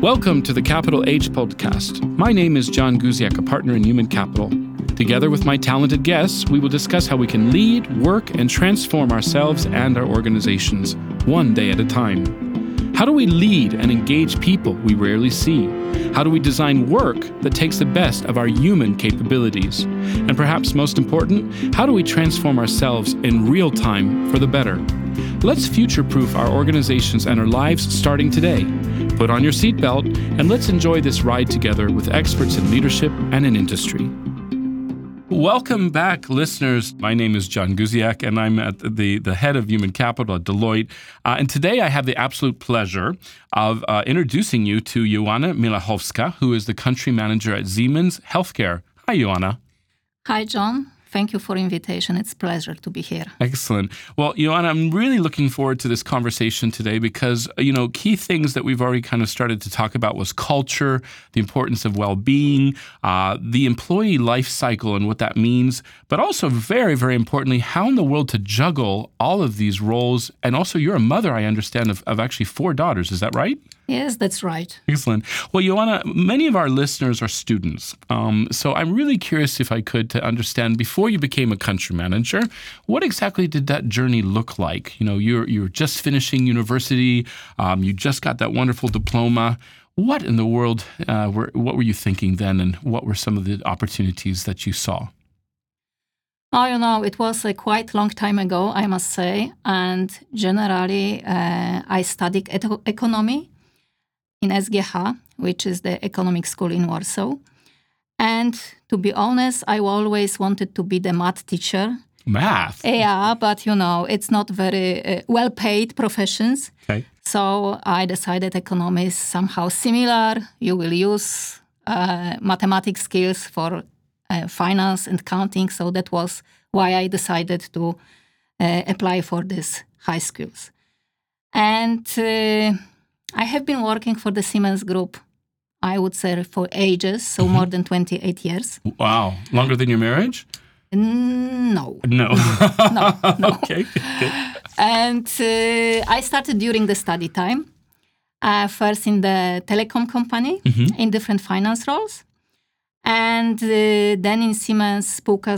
Welcome to the Capital H podcast. My name is John Guziak, a partner in human capital. Together with my talented guests, we will discuss how we can lead, work, and transform ourselves and our organizations, one day at a time. How do we lead and engage people we rarely see? How do we design work that takes the best of our human capabilities? And perhaps most important, how do we transform ourselves in real time for the better? Let's future proof our organizations and our lives starting today. Put on your seatbelt and let's enjoy this ride together with experts in leadership and in industry. Welcome back, listeners. My name is John Guziak, and I'm at the, the head of human capital at Deloitte. Uh, and today I have the absolute pleasure of uh, introducing you to Joanna Miłachowska, who is the country manager at Siemens Healthcare. Hi, Joanna. Hi, John. Thank you for invitation. It's pleasure to be here. Excellent. Well, Joanna, I'm really looking forward to this conversation today because, you know, key things that we've already kind of started to talk about was culture, the importance of well-being, uh, the employee life cycle and what that means, but also very, very importantly, how in the world to juggle all of these roles. And also, you're a mother, I understand, of, of actually four daughters. Is that right? Yes, that's right. Excellent. Well, Joanna, many of our listeners are students. Um, so I'm really curious if I could to understand before you became a country manager, what exactly did that journey look like? You know, you're, you're just finishing university, um, you just got that wonderful diploma. What in the world uh, were, what were you thinking then, and what were some of the opportunities that you saw? Oh, you know, it was a quite long time ago, I must say. And generally, uh, I studied economy in SGH, which is the economic school in Warsaw. And to be honest, I always wanted to be the math teacher. Math? Yeah, but you know, it's not very uh, well paid professions. Okay. So I decided economy is somehow similar. You will use uh, mathematics skills for uh, finance and counting. So that was why I decided to uh, apply for these high schools. And uh, I have been working for the Siemens Group, I would say, for ages, so mm-hmm. more than 28 years. Wow. Longer than your marriage? No. No. no. no. okay. okay. And uh, I started during the study time, uh, first in the telecom company mm-hmm. in different finance roles. And uh, then in Siemens Spółka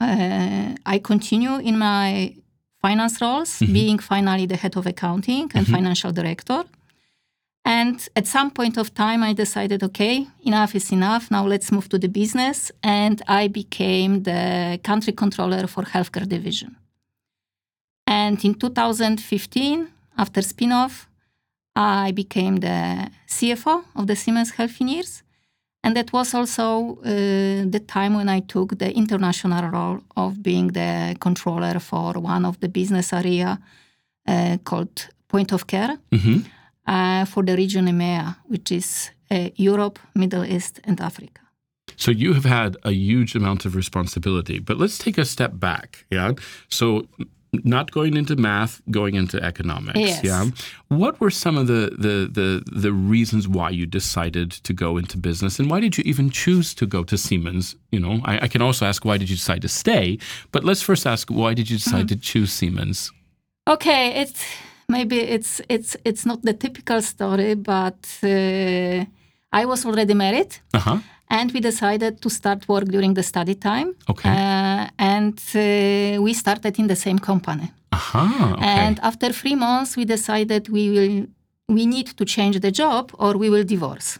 uh, I continue in my finance roles, mm-hmm. being finally the head of accounting and mm-hmm. financial director. And at some point of time, I decided, okay, enough is enough. Now let's move to the business. And I became the country controller for healthcare division. And in 2015, after spin-off, I became the CFO of the Siemens Healthineers. And that was also uh, the time when I took the international role of being the controller for one of the business area uh, called Point of Care. Mm-hmm uh, for the region EMEA, which is uh, Europe, Middle East, and Africa. So you have had a huge amount of responsibility, but let's take a step back. Yeah. So not going into math, going into economics. Yes. Yeah. What were some of the, the the the reasons why you decided to go into business, and why did you even choose to go to Siemens? You know, I, I can also ask why did you decide to stay, but let's first ask why did you decide mm-hmm. to choose Siemens? Okay, it's maybe it's it's it's not the typical story, but uh, I was already married. Uh-huh. And we decided to start work during the study time. Okay. Uh, and uh, we started in the same company. Uh-huh, okay. And after three months, we decided we will we need to change the job or we will divorce.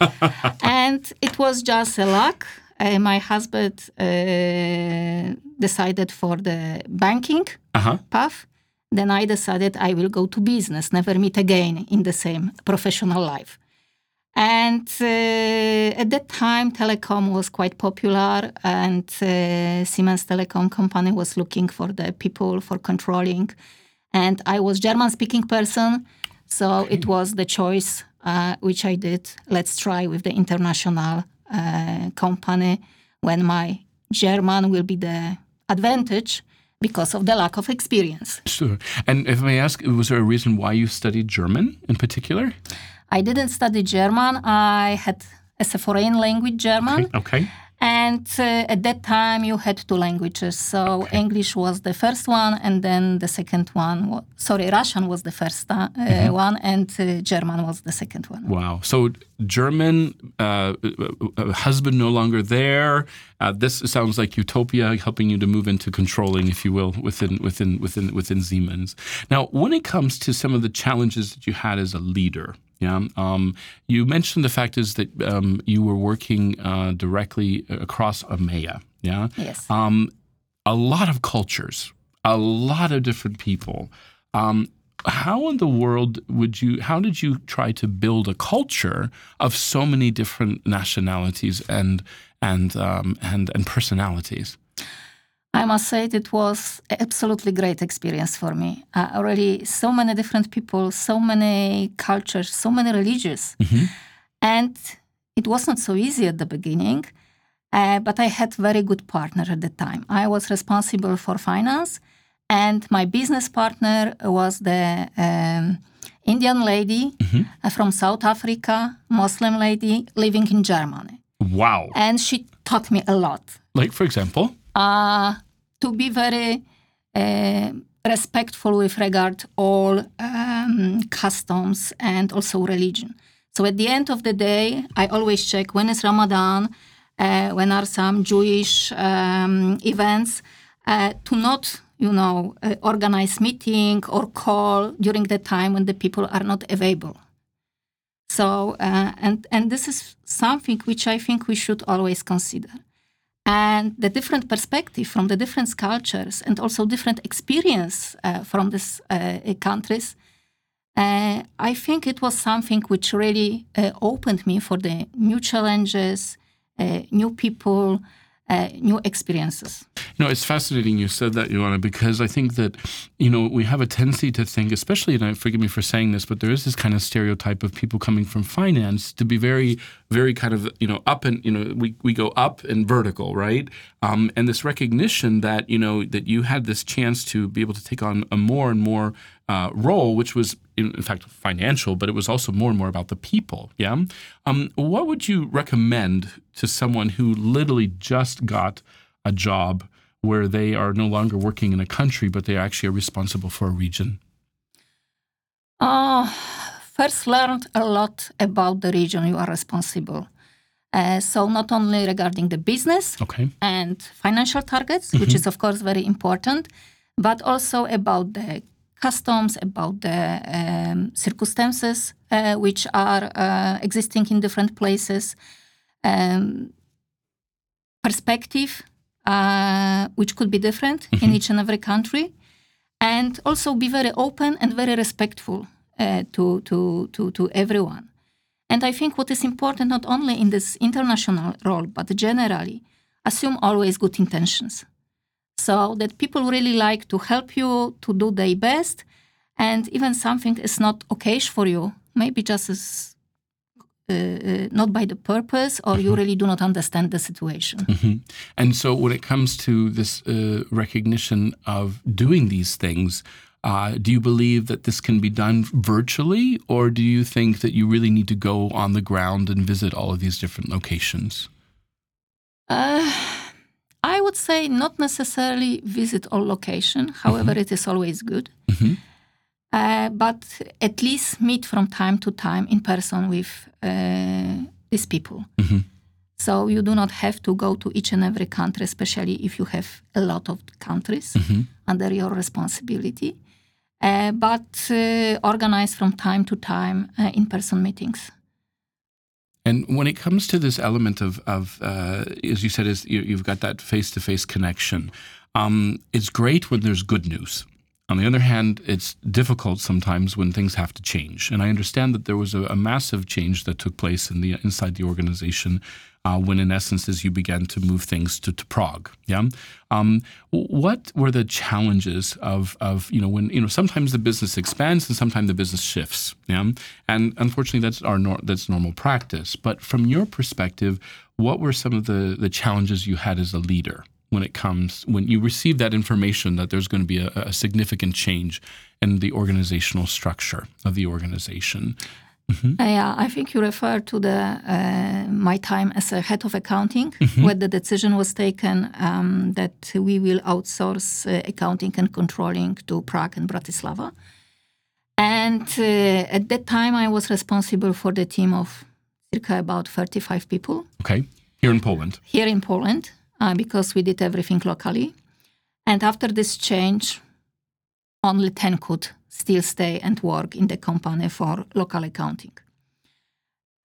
and it was just a luck. Uh, my husband uh, decided for the banking uh-huh. path then I decided I will go to business, never meet again in the same professional life. And uh, at that time, telecom was quite popular, and uh, Siemens Telecom company was looking for the people for controlling. And I was German-speaking person, so okay. it was the choice uh, which I did. Let's try with the international uh, company when my German will be the advantage because of the lack of experience. Sure. And if I may ask, was there a reason why you studied German in particular? I didn't study German. I had as a foreign language German. Okay. okay. And uh, at that time, you had two languages. So. English was the first one, and then the second one. wa- sorry, Russian was the first uh, Mm-hmm. one, and uh, German was the second one. Wow. So German, husband no longer there. Uh, this sounds like utopia, helping you to move into controlling, if you will, within within within within Siemens. Now, when it comes to some of the challenges that you had as a leader, yeah, um, you mentioned the fact is that um, you were working uh, directly across EMEA. Yeah. Yes. Um, a lot of cultures, a lot of different people. Um, how in the world would you? How did you try to build a culture of so many different nationalities and and um, and and personalities? I must say it was absolutely great experience for me. Uh, already so many different people, so many cultures, so many religions, and it was not so easy at the beginning. Uh, but I had very good partner at the time. I was responsible for finance, and my business partner was the um, Indian lady uh, from South Africa, Muslim lady living in Germany, Wow! and she taught me a lot Like for example, uh, to be very uh, respectful with regard all um, customs and also religion. So at the end of the day, I always check when is Ramadan, uh, when are some Jewish um, events, to not you know organize meeting or call during the time when the people are not available. So uh, and and this is something which I think we should always consider and the different perspective from the different cultures and also different experience uh, from these uh, countries. Uh, i think it was something which really uh, opened me for the new challenges uh, new people uh, new experiences No, it's fascinating you said that, Joanna, because I think that, you know, we have a tendency to think, especially, and I, forgive me for saying this, but there is this kind of stereotype of people coming from finance to be very, very kind of, you know, up and, you know, we, we go up and vertical, right? Um, and this recognition that, you know, that you had this chance to be able to take on a more and more uh, role, which was, in, in fact, financial, but it was also more and more about the people. Yeah. Um, what would you recommend to someone who literally just got a job where they are no longer working in a country, but they actually are responsible for a region? Uh, first, learned a lot about the region you are responsible. Uh, so, not only regarding the business Okay. and financial targets, which is, of course, very important, but also about the customs, about the um, circumstances uh, which are uh, existing in different places, um, perspective, uh, which could be different in each and every country, and also be very open and very respectful uh, to, to, to, to everyone. And I think what is important not only in this international role, but generally, assume always good intentions. So that people really like to help you to do their best, and even something is not okay for you, maybe just is uh, uh, not by the purpose, or you really do not understand the situation. Mhm. And so, when it comes to this uh, recognition of doing these things, uh, do you believe that this can be done virtually, or do you think that you really need to go on the ground and visit all of these different locations? Uh, I would say not necessarily visit all location. However, it is always good. Mhm. Uh, but at least meet from time to time in person with uh, these people. Mhm. So you do not have to go to each and every country, especially if you have a lot of countries Mhm. under your responsibility. Uh, but uh, organize from time to time uh, in-person meetings. And when it comes to this element of, of uh, as you said, is you, you've got that face-to-face connection. Um, it's great when there's good news. On the other hand, it's difficult sometimes when things have to change. And I understand that there was a, a massive change that took place in the inside the organization uh, when, in essence, as you began to move things to, to Prague. Yeah. Um, what were the challenges of, of you know when you know sometimes the business expands and sometimes the business shifts. Yeah. And unfortunately, that's our nor- that's normal practice. But from your perspective, what were some of the the challenges you had as a leader? When it comes when you receive that information that there's going to be a, a significant change in the organizational structure of the organization. Uh, yeah, I think you refer to the uh, my time as a head of accounting, where the decision was taken um, that we will outsource uh, accounting and controlling to Prague and Bratislava. And uh, at that time, I was responsible for the team of circa about 35 people Okay. Here in Poland. here in Poland uh, because we did everything locally. And after this change, only 10 could still stay and work in the company for local accounting.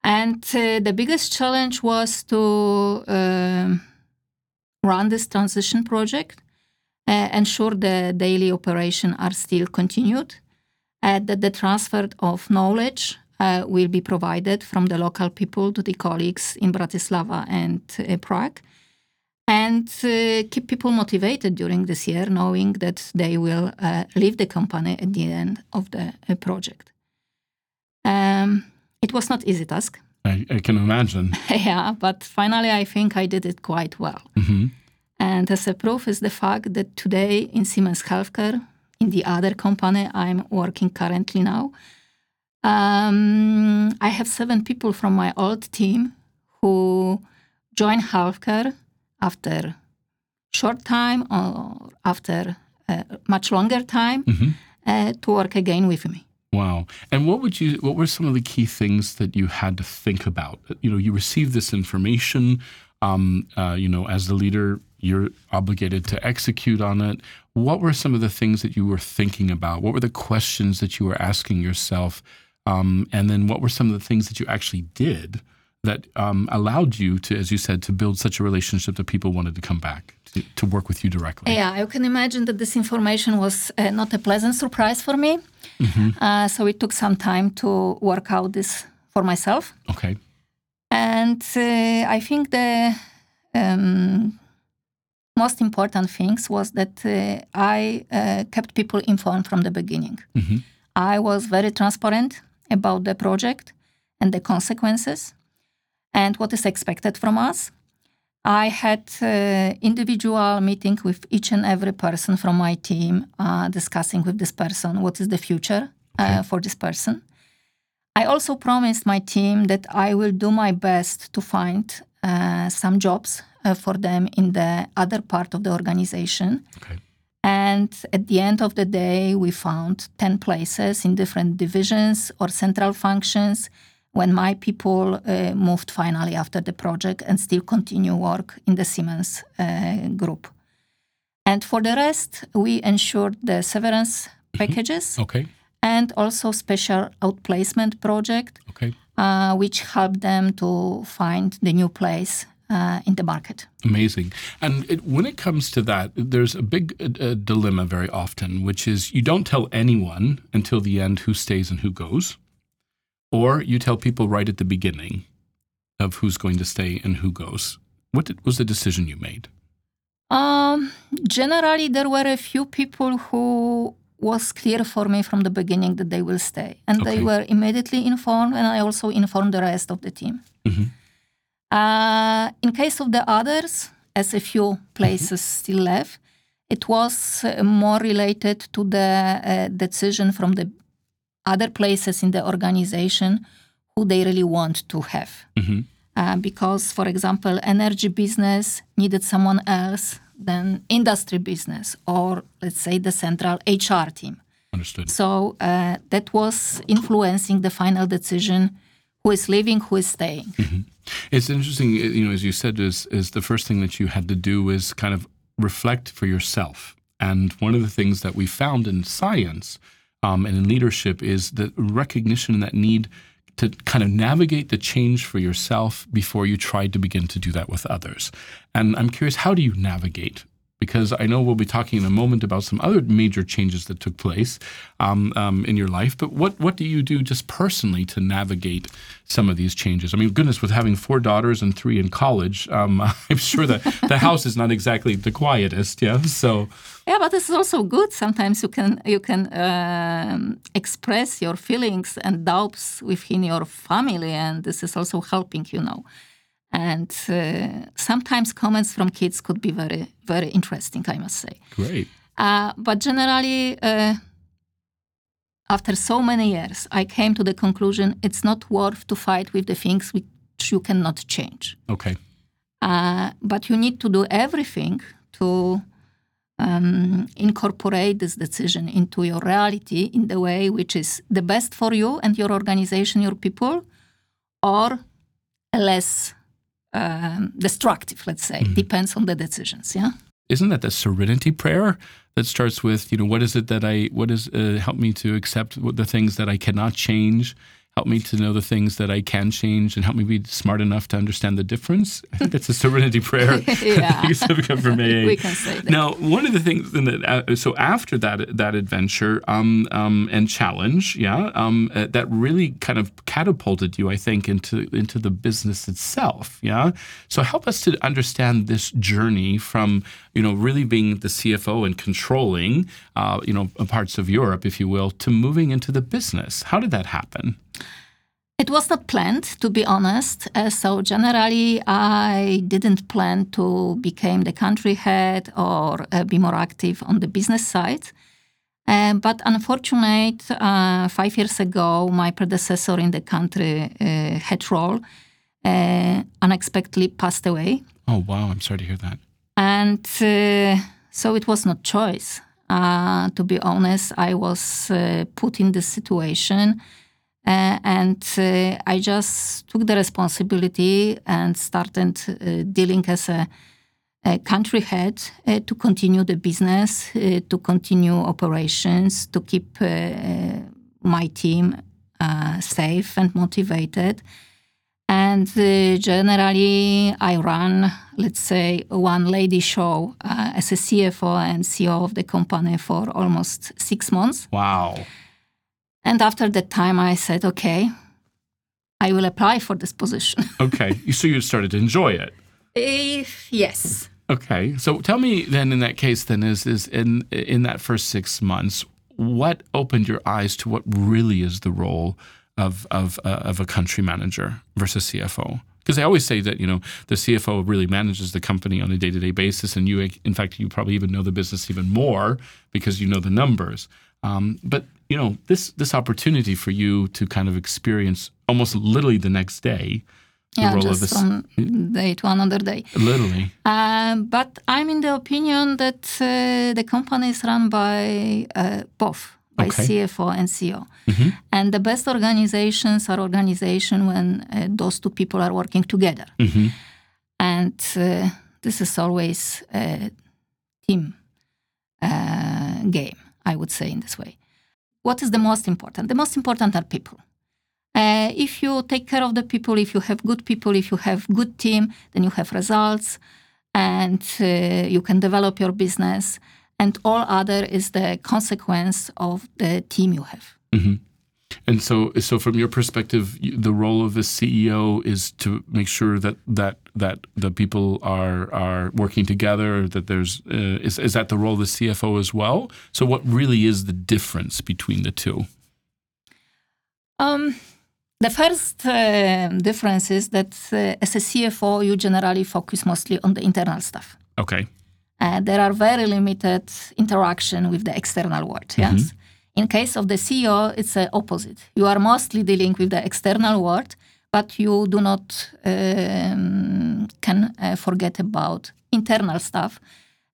And uh, the biggest challenge was to um run this transition project, uh, ensure the daily operation are still continued, uh, that the transfer of knowledge uh, will be provided from the local people to the colleagues in Bratislava and uh, Prague, and uh, keep people motivated during this year, knowing that they will uh, leave the company at the end of the uh, project. Um, it was not easy task, I, I can imagine. yeah, but finally I think I did it quite well. hmm And as a proof is the fact that today in Siemens Healthcare, in the other company I'm working currently now, um, I have seven people from my old team who join healthcare after short time or after a much longer time uh, to work again with me. Wow. And what would you what were some of the key things that you had to think about? You know, you received this information um, uh, you know, as the leader, you're obligated to execute on it. What were some of the things that you were thinking about? What were the questions that you were asking yourself? Um, and then what were some of the things that you actually did that um, allowed you to, as you said, to build such a relationship that people wanted to come back to, to work with you directly? Yeah, I can imagine that this information was uh, not a pleasant surprise for me. Uh, so it took some time to work out this for myself. Okay. And uh, I think the um, most important things was that uh, I uh, kept people informed from the beginning. Mhm. I was very transparent about the project and the consequences and what is expected from us. I had uh, individual meeting with each and every person from my team, uh, discussing with this person what is the future uh, for this person. I also promised my team that I will do my best to find uh, some jobs uh, for them in the other part of the organization. Okay. And at the end of the day, we found 10 places in different divisions or central functions when my people uh, moved finally after the project and still continue work in the Siemens uh, group. And for the rest, we ensured the severance packages Okay. and also special outplacement project, Okay. uh, which helped them to find the new place uh, in the market. Amazing. And it, when it comes to that, there's a big uh, uh, dilemma very often, which is you don't tell anyone until the end who stays and who goes, or you tell people right at the beginning of who's going to stay and who goes. What did, was the decision you made? Um, generally, there were a few people who was clear for me from the beginning that they will stay, and Okay. they were immediately informed, and I also informed the rest of the team. Mhm. Uh, in case of the others, as a few places still left, it was uh, more related to the uh, decision from the other places in the organization who they really want to have. Mhm. Uh, because, for example, energy business needed someone else than industry business, or let's say the central HR team. Understood. So uh, that was influencing the final decision: who is leaving, who is staying. It's interesting, uh, you know, as you said, is is the first thing that you had to do is kind of reflect for yourself. And one of the things that we found in science um, and in leadership is the recognition and that need to kind of navigate the change for yourself before you try to begin to do that with others. And I'm curious, how do you navigate? Because I know we'll be talking in a moment about some other major changes that took place um, um, in your life. But what what do you do just personally to navigate some of these changes? I mean, goodness, with having four daughters and three in college, um, I'm sure that the house is not exactly the quietest. Yeah, so Yeah, but this is also good. Sometimes you can you can um, express your feelings and doubts within your family, and this is also helping, you know. And uh, sometimes comments from kids could be very very interesting, I must say. great. Uh, but generally, uh, after so many years, I came to the conclusion it's not worth to fight with the things which you cannot change. Okay. Uh, but you need to do everything to um, incorporate this decision into your reality in the way which is the best for you and your organization, your people, or less um, destructive, let's say. Mm-hmm. Depends on the decisions, yeah? Isn't that the serenity prayer that starts with, you know, what is it that I, what is, uh, help me to accept the things that I cannot change help me to know the things that I can change and help me be smart enough to understand the difference. I think that's a serenity prayer. yeah. from AA. we can say that. Now, one of the things that, uh, so after that that adventure um, um, and challenge, yeah, um, uh, that really kind of catapulted you, I think, into into the business itself. Yeah. So help us to understand this journey from you know really being the CFO and controlling uh, you know parts of Europe, if you will, to moving into the business. How did that happen? It was not planned, to be honest. Uh, so generally, I didn't plan to become the country head or uh, be more active on the business side. Uh, but unfortunately, uh, five years ago, my predecessor in the country uh, head role uh, unexpectedly passed away. Oh wow! I'm sorry to hear that. And so it was not choice. to be honest, I was put in this situation uh, and uh, I just took the responsibility and started uh, dealing as a, a country head uh, to continue the business, uh, to continue operations, to keep uh, my team safe and motivated. And generally, I run, let's say, one lady show as a CFO and CEO of the company for almost six months. Wow. And after that time, I said, okay, I will apply for this position. okay. So you started to enjoy it? If, yes. Okay. So tell me then in that case then is is in in that first 6 months what opened your eyes to what really is the role of of uh, of a country manager versus CFO? Because I always say that you know the CFO really manages the company on a day to day basis, and you, in fact, you probably even know the business even more because you know the numbers. Um, but you know this this opportunity for you to kind of experience almost literally the next day the yeah, just this, from day to another day. Literally. Uh, but I'm in the opinion that uh, the company is run by uh, both by okay. CFO and CEO. Mm-hmm. And the best organizations are organizations when uh, those two people are working together. Mm-hmm. And uh, this is always a team uh, game. I would say in this way. What is the most important? The most important are people. Uh, if you take care of the people, if you have good people, if you have good team, then you have results, and uh, you can develop your business. And all other is the consequence of the team you have. Mm-hmm. And so, so from your perspective, the role of the CEO is to make sure that that that the people are are working together. That there's uh, is is that the role of the CFO as well? So, what really is the difference between the two? Um, the first uh, difference is that uh, as a CFO, you generally focus mostly on the internal stuff. Okay. Uh, there are very limited interaction with the external world. Yes. Mm-hmm. In case of the CEO, it's the opposite. You are mostly dealing with the external world, but you do not um, can uh, forget about internal stuff,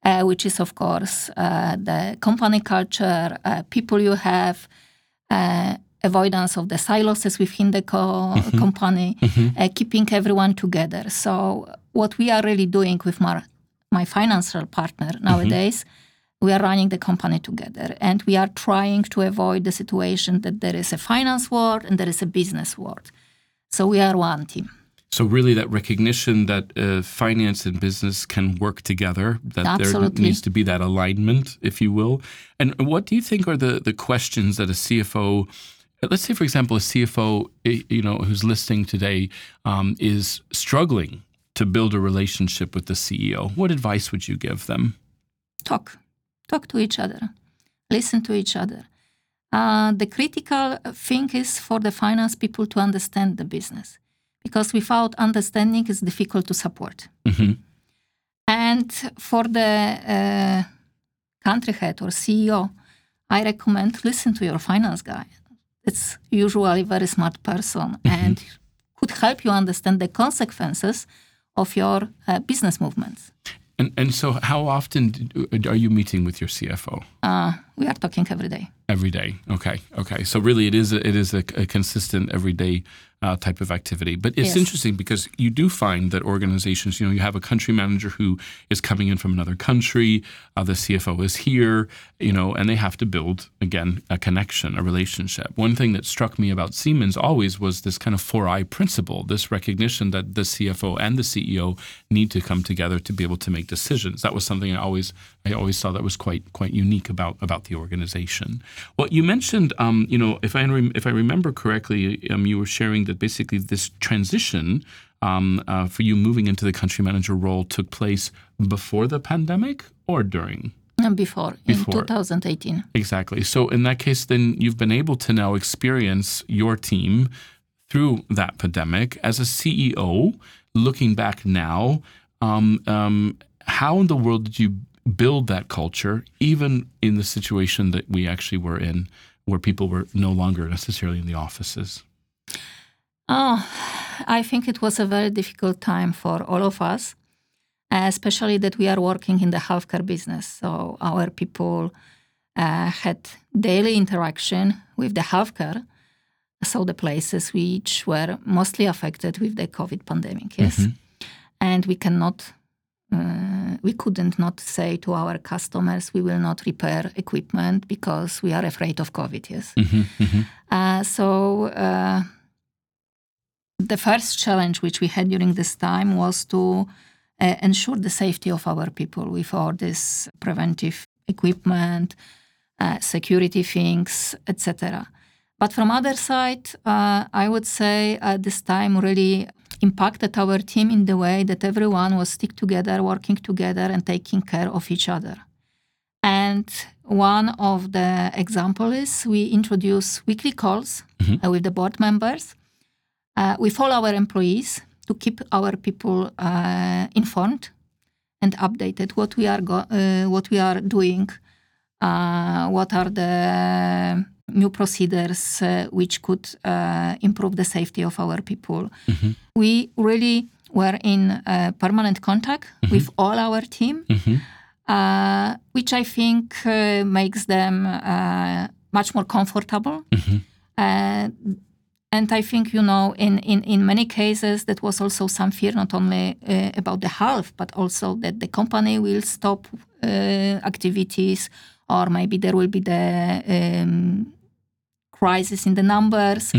uh, which is of course uh, the company culture, uh, people you have, uh, avoidance of the silos within the co- mm-hmm. company, mm-hmm. Uh, keeping everyone together. So what we are really doing with my, my financial partner mm-hmm. nowadays. Mm-hmm we are running the company together and we are trying to avoid the situation that there is a finance world and there is a business world. So we are one team. So really, that recognition that uh, finance and business can work together, that Absolutely. there needs to be that alignment, if you will. And what do you think are the the questions that a CFO let's say, for example, a CFO, eh, you know, who's listening today um, is struggling to build a relationship with the CEO. What advice would you give them? Talk talk to each other, listen to each other. Uh, the critical thing is for the finance people to understand the business because without understanding it's difficult to support. Mm-hmm. And for the uh, country head or CEO, I recommend listen to your finance guy. It's usually a very smart person and could help you understand the consequences of your uh, business movements. And and so, how often do- are you meeting with your CFO? Uh, we are talking every day. Every day. Okay. Okay. So really, it is a, it is a, a consistent everyday uh, type of activity. But it's Yes. interesting because you do find that organizations, you know, you have a country manager who is coming in from another country. Uh, the CFO is here, you know, and they have to build again a connection, a relationship. One thing that struck me about Siemens always was this kind of four eye principle, this recognition that the CFO and the CEO need to come together to be able to make decisions. That was something I always I always saw that was quite quite unique about about the organization. Well, you mentioned, um, you know, if I rem- if I remember correctly, um, you were sharing that basically this transition um, uh, for you moving into the country manager role took place before the pandemic or during. And before, in 2018. Exactly. So in that case, then you've been able to now experience your team through that pandemic as a CEO. Looking back now, um, um, how in the world did you build that culture, even in the situation that we actually were in, where people were no longer necessarily in the offices? Oh, I think it was a very difficult time for all of us, especially that we are working in the healthcare business. So our people uh, had daily interaction with the healthcare. So the places which were mostly affected with the COVID pandemic, yes, and we cannot, uh, we couldn't not say to our customers we will not repair equipment because we are afraid of COVID, yes. Uh, so. Uh, the first challenge which we had during this time was to uh, ensure the safety of our people with all this preventive equipment, uh, security things, etc. But from other side, uh, I would say uh, this time really impacted our team in the way that everyone was stick together, working together, and taking care of each other. And one of the example is we introduce weekly calls uh, with the board members. Uh, with all our employees to keep our people uh, informed and updated. What we are go- uh, what we are doing, uh, what are the new procedures uh, which could uh, improve the safety of our people. We really were in uh, permanent contact with all our team, uh, which I think uh, makes them uh, much more comfortable. Uh, and I think, you know, in, in, in many cases, that was also some fear, not only uh, about the health, but also that the company will stop uh, activities, or maybe there will be the um, crisis in the numbers.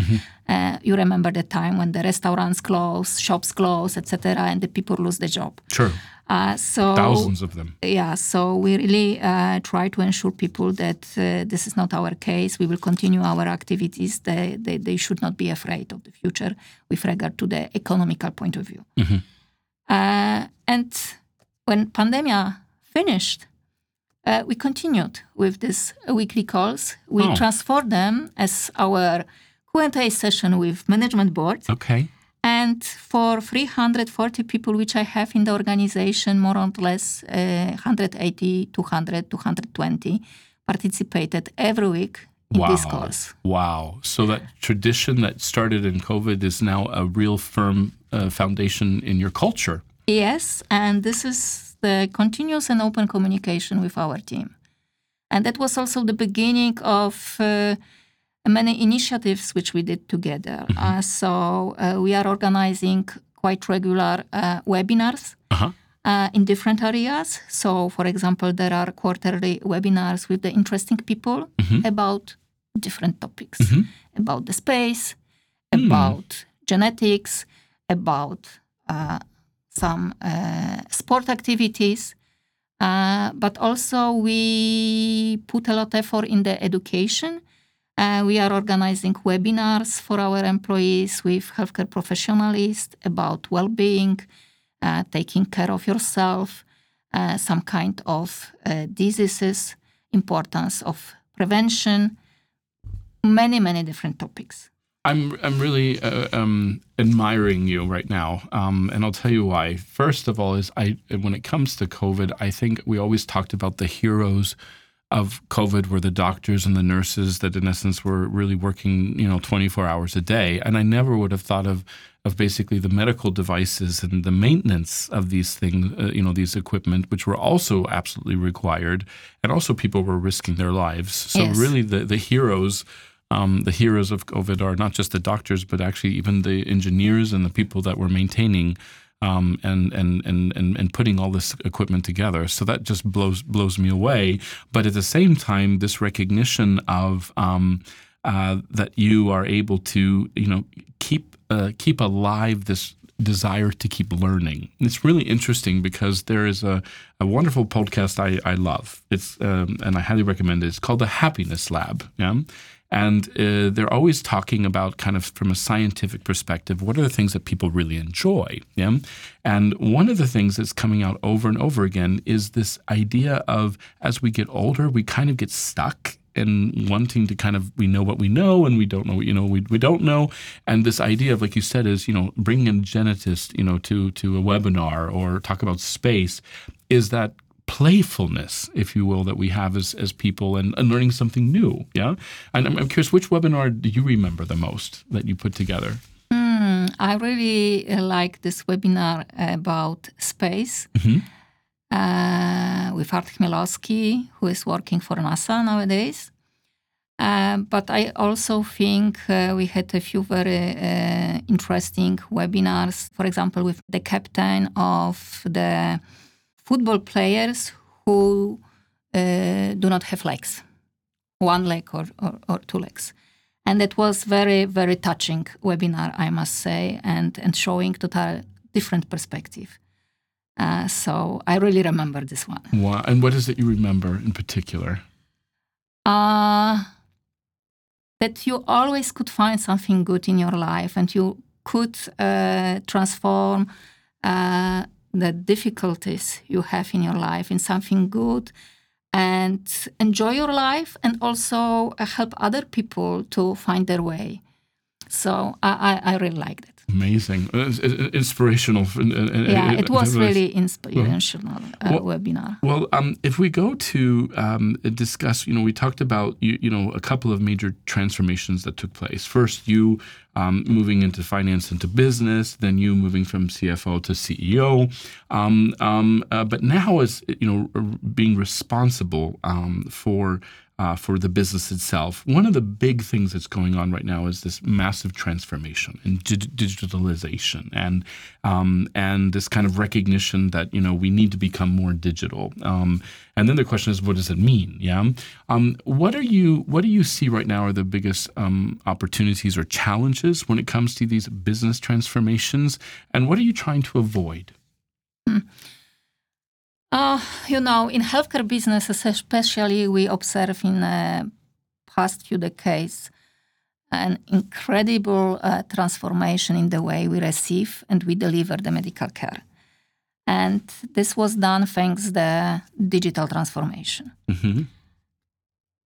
Uh, you remember the time when the restaurants close, shops close, etc., and the people lose the job. Sure. Uh, so Thousands of them. yeah, so we really uh, try to ensure people that uh, this is not our case. We will continue our activities. They, they, they should not be afraid of the future with regard to the economical point of view. Uh, and when pandemia finished, uh, we continued with these weekly calls. We Oh. transformed them as our Q&A session with management board. Okay. And for 340 people which I have in the organization, more or less uh, 180, 200, 220 participated every week in Wow. these calls. Wow. So that tradition that started in COVID is now a real firm uh, foundation in your culture. Yes, and this is the continuous and open communication with our team. And that was also the beginning of uh, many initiatives which we did together. Uh, so uh, we are organizing quite regular uh, webinars Uh-huh. uh, in different areas. So, for example, there are quarterly webinars with the interesting people about different topics about the space, about genetics, about uh, some uh, sport activities. Uh, but also, we put a lot of effort in the education. Uh, we are organizing webinars for our employees with healthcare professionals about well-being, taking care of yourself, some kind of diseases, importance of prevention, many many different topics. I'm I'm really uh, um, admiring you right now, um, and I'll tell you why. First of all, is I when it comes to COVID, I think we always talked about the heroes of COVID were the doctors and the nurses that, in essence, were really working, you know, 24 hours a day. And I never would have thought of of basically the medical devices and the maintenance of these things, uh, you know, these equipment, which were also absolutely required, and also people were risking their lives. So Yes. really, the the heroes. Um, the heroes of COVID are not just the doctors, but actually even the engineers and the people that were maintaining um, and, and and and and putting all this equipment together. So that just blows blows me away. But at the same time, this recognition of um, uh, that you are able to you know keep uh, keep alive this desire to keep learning. It's really interesting because there is a, a wonderful podcast I, I love. It's um, and I highly recommend it. It's called the Happiness Lab. Yeah. And uh, they're always talking about kind of from a scientific perspective, what are the things that people really enjoy? Yeah. And one of the things that's coming out over and over again is this idea of as we get older, we kind of get stuck and wanting to kind of we know what we know and we don't know what you know we, we don't know and this idea of like you said is you know bringing a genetist you know to to a webinar or talk about space is that playfulness if you will that we have as as people and, and learning something new yeah? And I'm, I'm curious which webinar do you remember the most that you put together? I really uh, like this webinar about space uh, with Art Chmielewski, who is working for NASA nowadays. Uh, but I also think uh, we had a few very uh, interesting webinars, for example, with the captain of the football players who uh, do not have legs, one leg or, or, or two legs. And it was very, very touching webinar, I must say, and, and showing total different perspective. Uh, so I really remember this one. wow. and what is it you remember in particular Uh, that you always could find something good in your life and you could uh, transform uh, the difficulties you have in your life in something good and enjoy your life and also uh, help other people to find their way. So I, I, I really liked it. amazing Uh, inspirational Yeah, it was really inspirational uh, Well- webinar. Well, um, if we go to um, discuss, you know, we talked about you, you know a couple of major transformations that took place. First, you um, moving into finance into business, then you moving from CFO to CEO. Um, um, uh, but now, as you know, being responsible um, for uh, for the business itself. One of the big things that's going on right now is this massive transformation and dig- digitalization, and um, and this kind of recognition that you know we need to become more digital. Um, and then the question is, what does it mean? Yeah. Um, what are you What do you see right now are the biggest um, opportunities or challenges when it comes to these business transformations, and what are you trying to avoid? Uh, you know, in healthcare businesses, especially, we observe in the past few decades an incredible uh, transformation in the way we receive and we deliver the medical care. And this was done thanks the digital transformation. hmm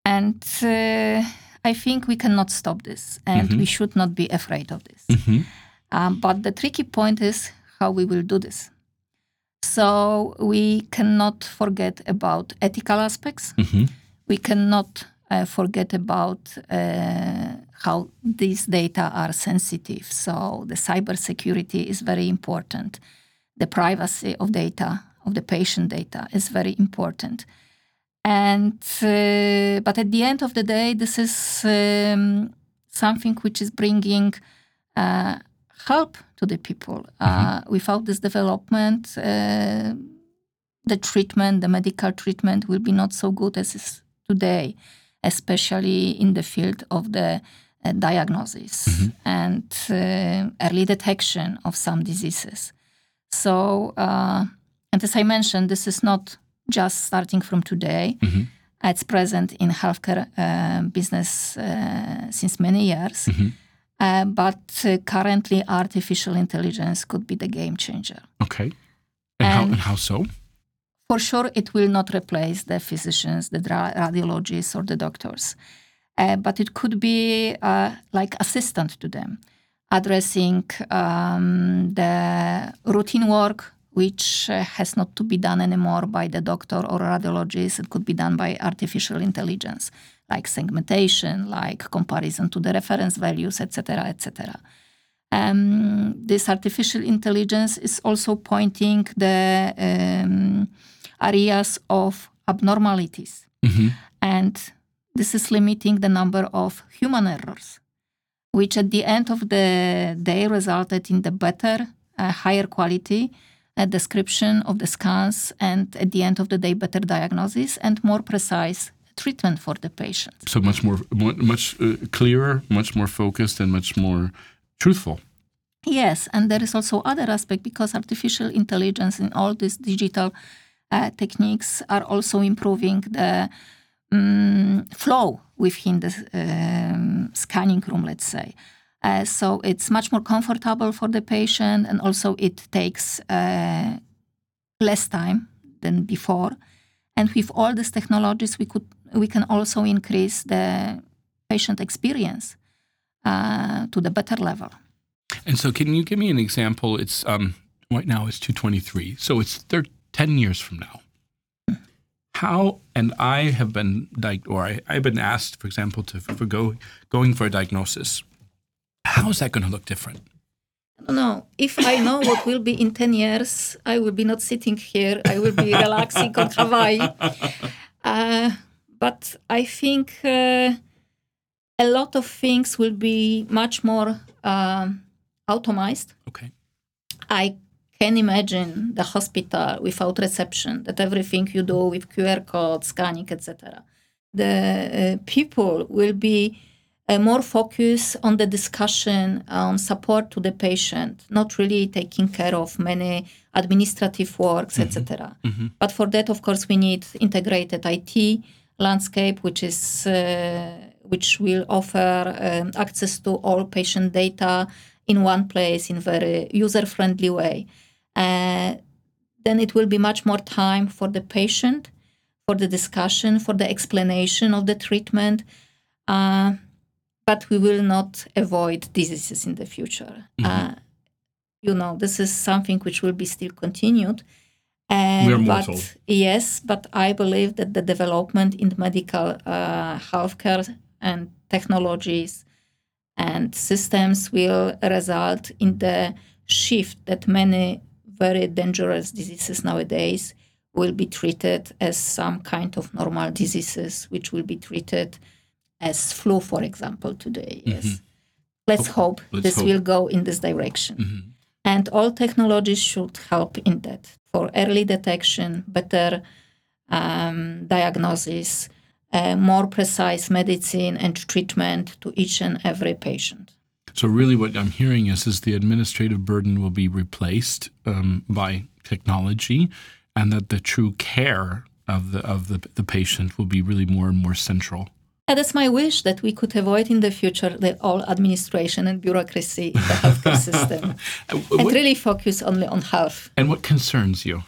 And uh, I think we cannot stop this, and we should not be afraid of this. hmm Um, but the tricky point is how we will do this. So we cannot forget about ethical aspects. hmm We cannot uh, forget about uh, how these data are sensitive. So the cybersecurity is very important. The privacy of data, of the patient data, is very important. And uh, but at the end of the day, this is um, something which is bringing uh, help to the people. Uh, without this development, uh, the treatment, the medical treatment, will be not so good as is today, especially in the field of the uh, diagnosis and uh, early detection of some diseases. So, uh, and as I mentioned, this is not just starting from today. hmm It's present in healthcare uh, business uh, since many years. Mhm. Uh, but uh, currently, artificial intelligence could be the game changer. Okay. And, how, And- and how so? For sure, it will not replace the physicians, the radiologists, or the doctors, uh, but it could be uh, like assistant to them, addressing um, the routine work which uh, has not to be done anymore by the doctor or radiologist. It could be done by artificial intelligence, like segmentation, like comparison to the reference values, etc., etc. Um, this artificial intelligence is also pointing the um, areas of abnormalities, Mm-hmm. and this is limiting the number of human errors, which at the end of the day resulted in the better, uh, higher quality uh, description of the scans, and at the end of the day, better diagnosis and more precise treatment for the patient. So much more, mu- much uh, clearer, much more focused, and much more truthful. Yes, and there is also other aspect because artificial intelligence and all these digital uh, techniques are also improving the um, flow within the um, scanning room, let's say. Uh, so it's much more comfortable for the patient, and also it takes uh, less time than before. And with all these technologies, we could we can also increase the patient experience uh, to the better level. And so, can you give me an example? It's um, right now it's 223, so it's thir- 10 years from now. How and I have been di- or I, I've been asked, for example, to for go going for a diagnosis. How is that going to look different? I don't know. If I know what will be in 10 years, I will be not sitting here. I will be relaxing on Hawaii. Uh, but I think uh, a lot of things will be much more um, automized. Okay. I can imagine the hospital without reception, that everything you do with QR code, scanning, etc. The uh, people will be uh, more focused on the discussion, on support to the patient, not really taking care of many administrative works, etc. But for that, of course, we need integrated IT landscape, which is uh, which will offer um, access to all patient data in one place in very user-friendly way. Uh, then it will be much more time for the patient, for the discussion, for the explanation of the treatment. Uh, but we will not avoid diseases in the future. Uh, you know, this is something which will be still continued. And, We are but mortal. yes, but I believe that the development in medical uh, healthcare and technologies and systems will result in the shift that many very dangerous diseases nowadays will be treated as some kind of normal diseases, which will be treated as flu, for example, today. Yes. Let's hope let's this hope. will go in this direction. And all technologies should help in that for early detection, better um, diagnosis, uh, more precise medicine and treatment to each and every patient. So really, what I'm hearing is is the administrative burden will be replaced um, by technology, and that the true care of the of the, the patient will be really more and more central. And it's my wish that we could avoid in the future the all administration and bureaucracy in the healthcare system and what- really focus only on health. and what concerns you?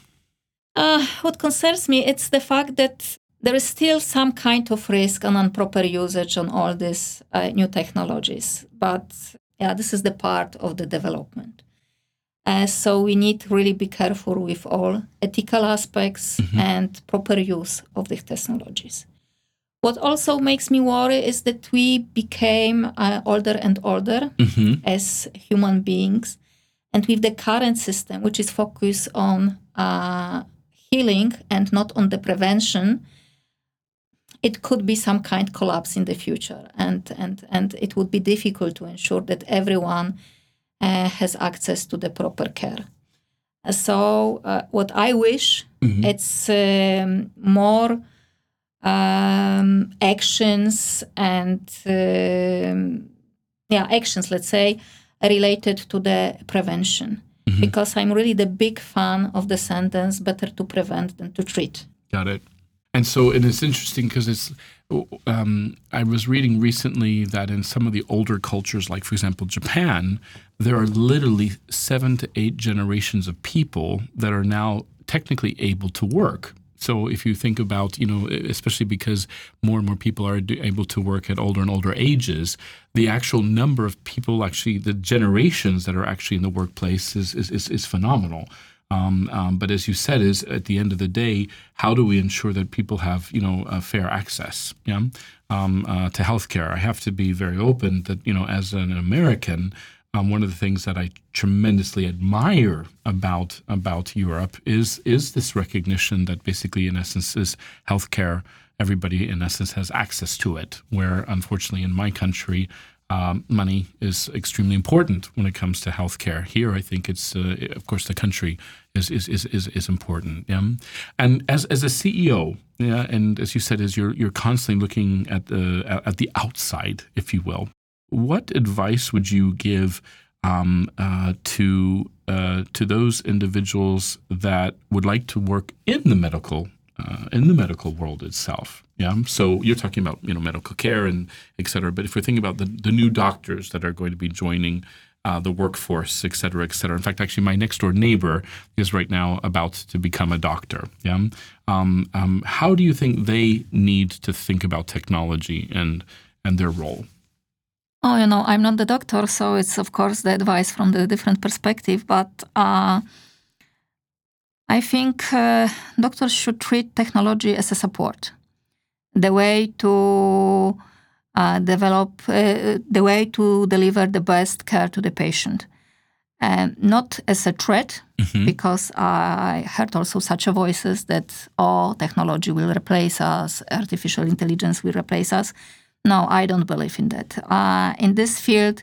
Uh, what concerns me, it's the fact that there is still some kind of risk and improper usage on all these uh, new technologies. But yeah, this is the part of the development. Uh, so we need to really be careful with all ethical aspects and proper use of these technologies. What also makes me worry is that we became uh, older and older as human beings. And with the current system, which is focused on uh, healing and not on the prevention, it could be some kind collapse in the future, and and and it would be difficult to ensure that everyone uh, has access to the proper care. So, uh, what I wish it's um, more um, actions and um, yeah actions, let's say, related to the prevention. Because I'm really the big fan of the sentence "better to prevent than to treat." Got it. And so it is interesting because it's. Um, I was reading recently that in some of the older cultures, like for example Japan, there are literally seven to eight generations of people that are now technically able to work. So if you think about, you know, especially because more and more people are able to work at older and older ages, the actual number of people, actually, the generations that are actually in the workplace is is, is, is phenomenal. Um, um, but as you said, is at the end of the day, how do we ensure that people have you know uh, fair access yeah, um, uh, to healthcare? I have to be very open that you know as an American, um, one of the things that I tremendously admire about about Europe is is this recognition that basically, in essence, is healthcare. Everybody, in essence, has access to it. Where, unfortunately, in my country, um, money is extremely important when it comes to healthcare. Here, I think it's, uh, of course, the country is is is is, is important. Yeah? And as as a CEO, yeah, and as you said, as you're you're constantly looking at the at the outside, if you will. What advice would you give um, uh, to uh, to those individuals that would like to work in the medical uh, in the medical world itself. Yeah. So you're talking about you know medical care and et cetera. But if we're thinking about the, the new doctors that are going to be joining uh, the workforce, et cetera, et cetera. In fact, actually, my next door neighbor is right now about to become a doctor. Yeah. Um, um, how do you think they need to think about technology and and their role? Oh, you know, I'm not the doctor, so it's of course the advice from the different perspective, but. Uh, I think uh, doctors should treat technology as a support, the way to uh, develop, uh, the way to deliver the best care to the patient. Um, not as a threat, mm-hmm. because I heard also such voices that all oh, technology will replace us, artificial intelligence will replace us. No, I don't believe in that. Uh, in this field,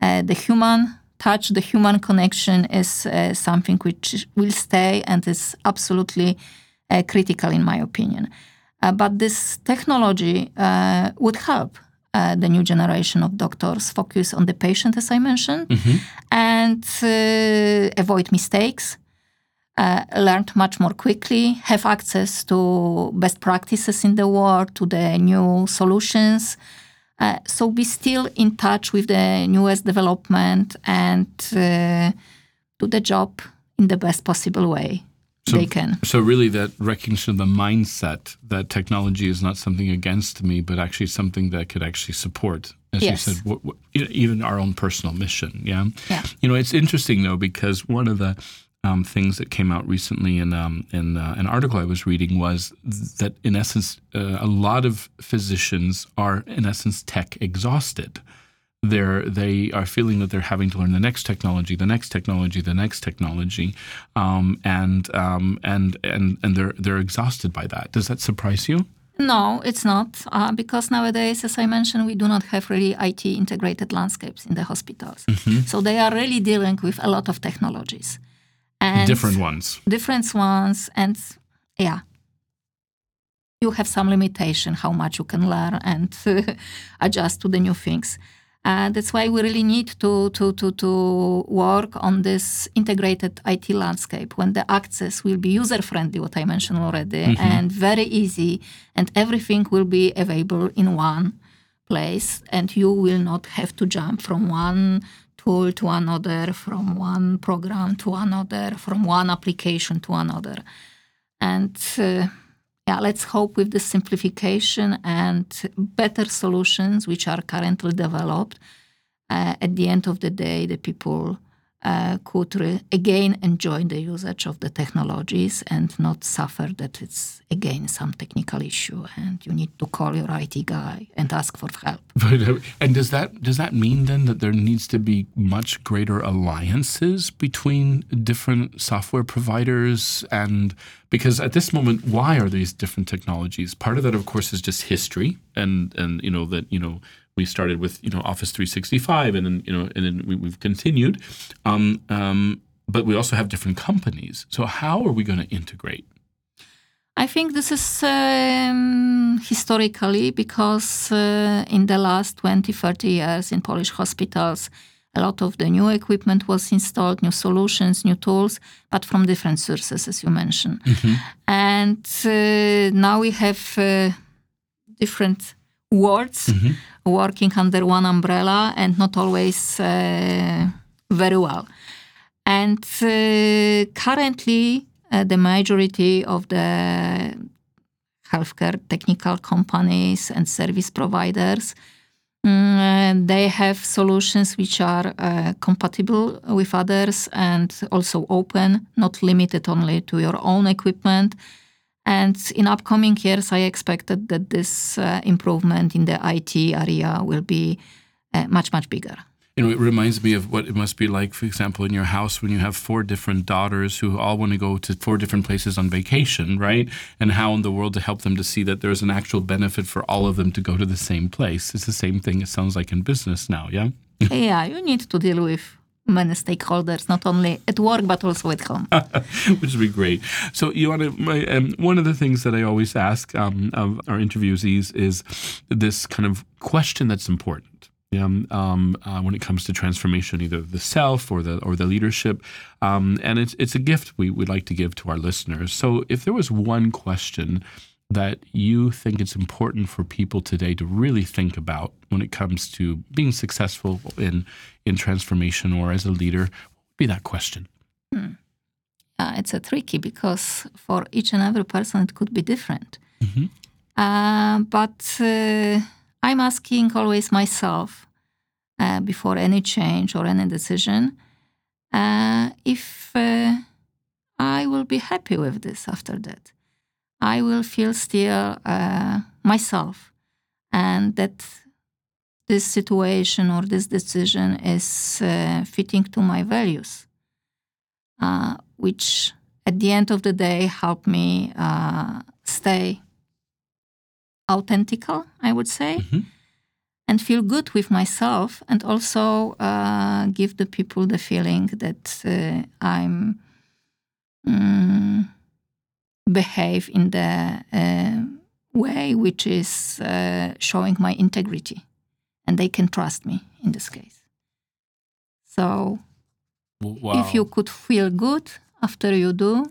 uh, the human touch, the human connection is uh, something which will stay and is absolutely uh, critical, in my opinion. Uh, but this technology uh, would help uh, the new generation of doctors focus on the patient, as I mentioned, mm-hmm. and uh, avoid mistakes. Learn much more quickly, have access to best practices in the world, to the new solutions, uh, so be still in touch with the newest development and uh, do the job in the best possible way so, they can. So really, that recognition of the mindset that technology is not something against me, but actually something that could actually support, as yes. you said, what, what, even our own personal mission. Yeah. Yeah. You know, it's interesting though because one of the um, things that came out recently in um, in uh, an article I was reading was that in essence uh, a lot of physicians are in essence tech exhausted. They're they are feeling that they're having to learn the next technology, the next technology, the next technology, um, and um, and and and they're they're exhausted by that. Does that surprise you? No, it's not, uh, because nowadays, as I mentioned, we do not have really IT integrated landscapes in the hospitals. Mm-hmm. So they are really dealing with a lot of technologies and different ones. Different ones and yeah. You have some limitation how much you can learn and adjust to the new things. Uh, that's why we really need to, to, to, to work on this integrated IT landscape when the access will be user friendly, what I mentioned already, mm-hmm. and very easy, and everything will be available in one place, and you will not have to jump from one tool to another, from one program to another, from one application to another. And uh, yeah, let's hope with the simplification and better solutions which are currently developed, uh, at the end of the day, the people uh, could re- again enjoy the usage of the technologies and not suffer that it's again some technical issue and you need to call your IT guy and ask for help. But, uh, and does that does that mean then that there needs to be much greater alliances between different software providers and because at this moment why are these different technologies part of that of course is just history and and you know that you know we started with you know Office 365, and then you know, and then we, have continued. Um, um, but we also have different companies. So how are we going to integrate? I think this is um, historically because uh, in the last 20, 30 years in Polish hospitals, a lot of the new equipment was installed, new solutions, new tools, but from different sources, as you mentioned. Mm-hmm. And uh, now we have uh, different words mm-hmm. working under one umbrella and not always uh, very well. And uh, currently, uh, the majority of the healthcare technical companies and service providers Mm, they have solutions which are uh, compatible with others and also open, not limited only to your own equipment. And in upcoming years, I expected that this uh, improvement in the IT area will be uh, much, much bigger. You know, it reminds me of what it must be like, for example, in your house when you have four different daughters who all want to go to four different places on vacation, right? And how in the world to help them to see that there's an actual benefit for all of them to go to the same place. It's the same thing, it sounds like, in business now, yeah? yeah, you need to deal with many stakeholders, not only at work but also at home. Which would be great. So, Joanna, my, um, one of the things that I always ask um, of our interviewees is this kind of question that's important. Um, uh, when it comes to transformation, either the self or the or the leadership, um, and it's it's a gift we would like to give to our listeners. So, if there was one question that you think it's important for people today to really think about when it comes to being successful in in transformation or as a leader, what would be that question? Hmm. Uh, it's a tricky because for each and every person it could be different. Mm-hmm. Uh, but uh, I'm asking always myself uh, before any change or any decision uh, if uh, I will be happy with this after that. I will feel still uh, myself and that this situation or this decision is uh, fitting to my values, uh, which at the end of the day help me uh, stay authentical, I would say, mm-hmm. and feel good with myself, and also uh, give the people the feeling that uh, I'm. Um, behave in the uh, way which is uh, showing my integrity and they can trust me in this case so wow. if you could feel good after you do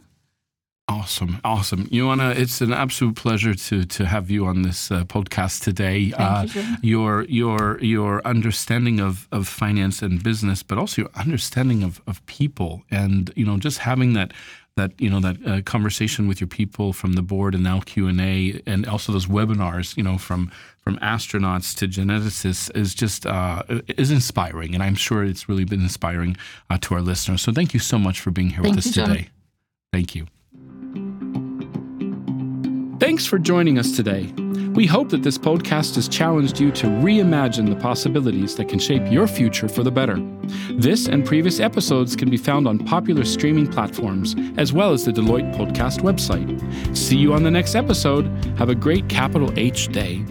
Awesome, awesome, Joanna. It's an absolute pleasure to to have you on this uh, podcast today. Uh, you, your your your understanding of, of finance and business, but also your understanding of, of people, and you know, just having that that you know that uh, conversation with your people from the board and now Q and A, and also those webinars, you know, from from astronauts to geneticists, is just uh, is inspiring, and I'm sure it's really been inspiring uh, to our listeners. So thank you so much for being here thank with us you, today. John. Thank you. Thanks for joining us today. We hope that this podcast has challenged you to reimagine the possibilities that can shape your future for the better. This and previous episodes can be found on popular streaming platforms, as well as the Deloitte Podcast website. See you on the next episode. Have a great capital H day.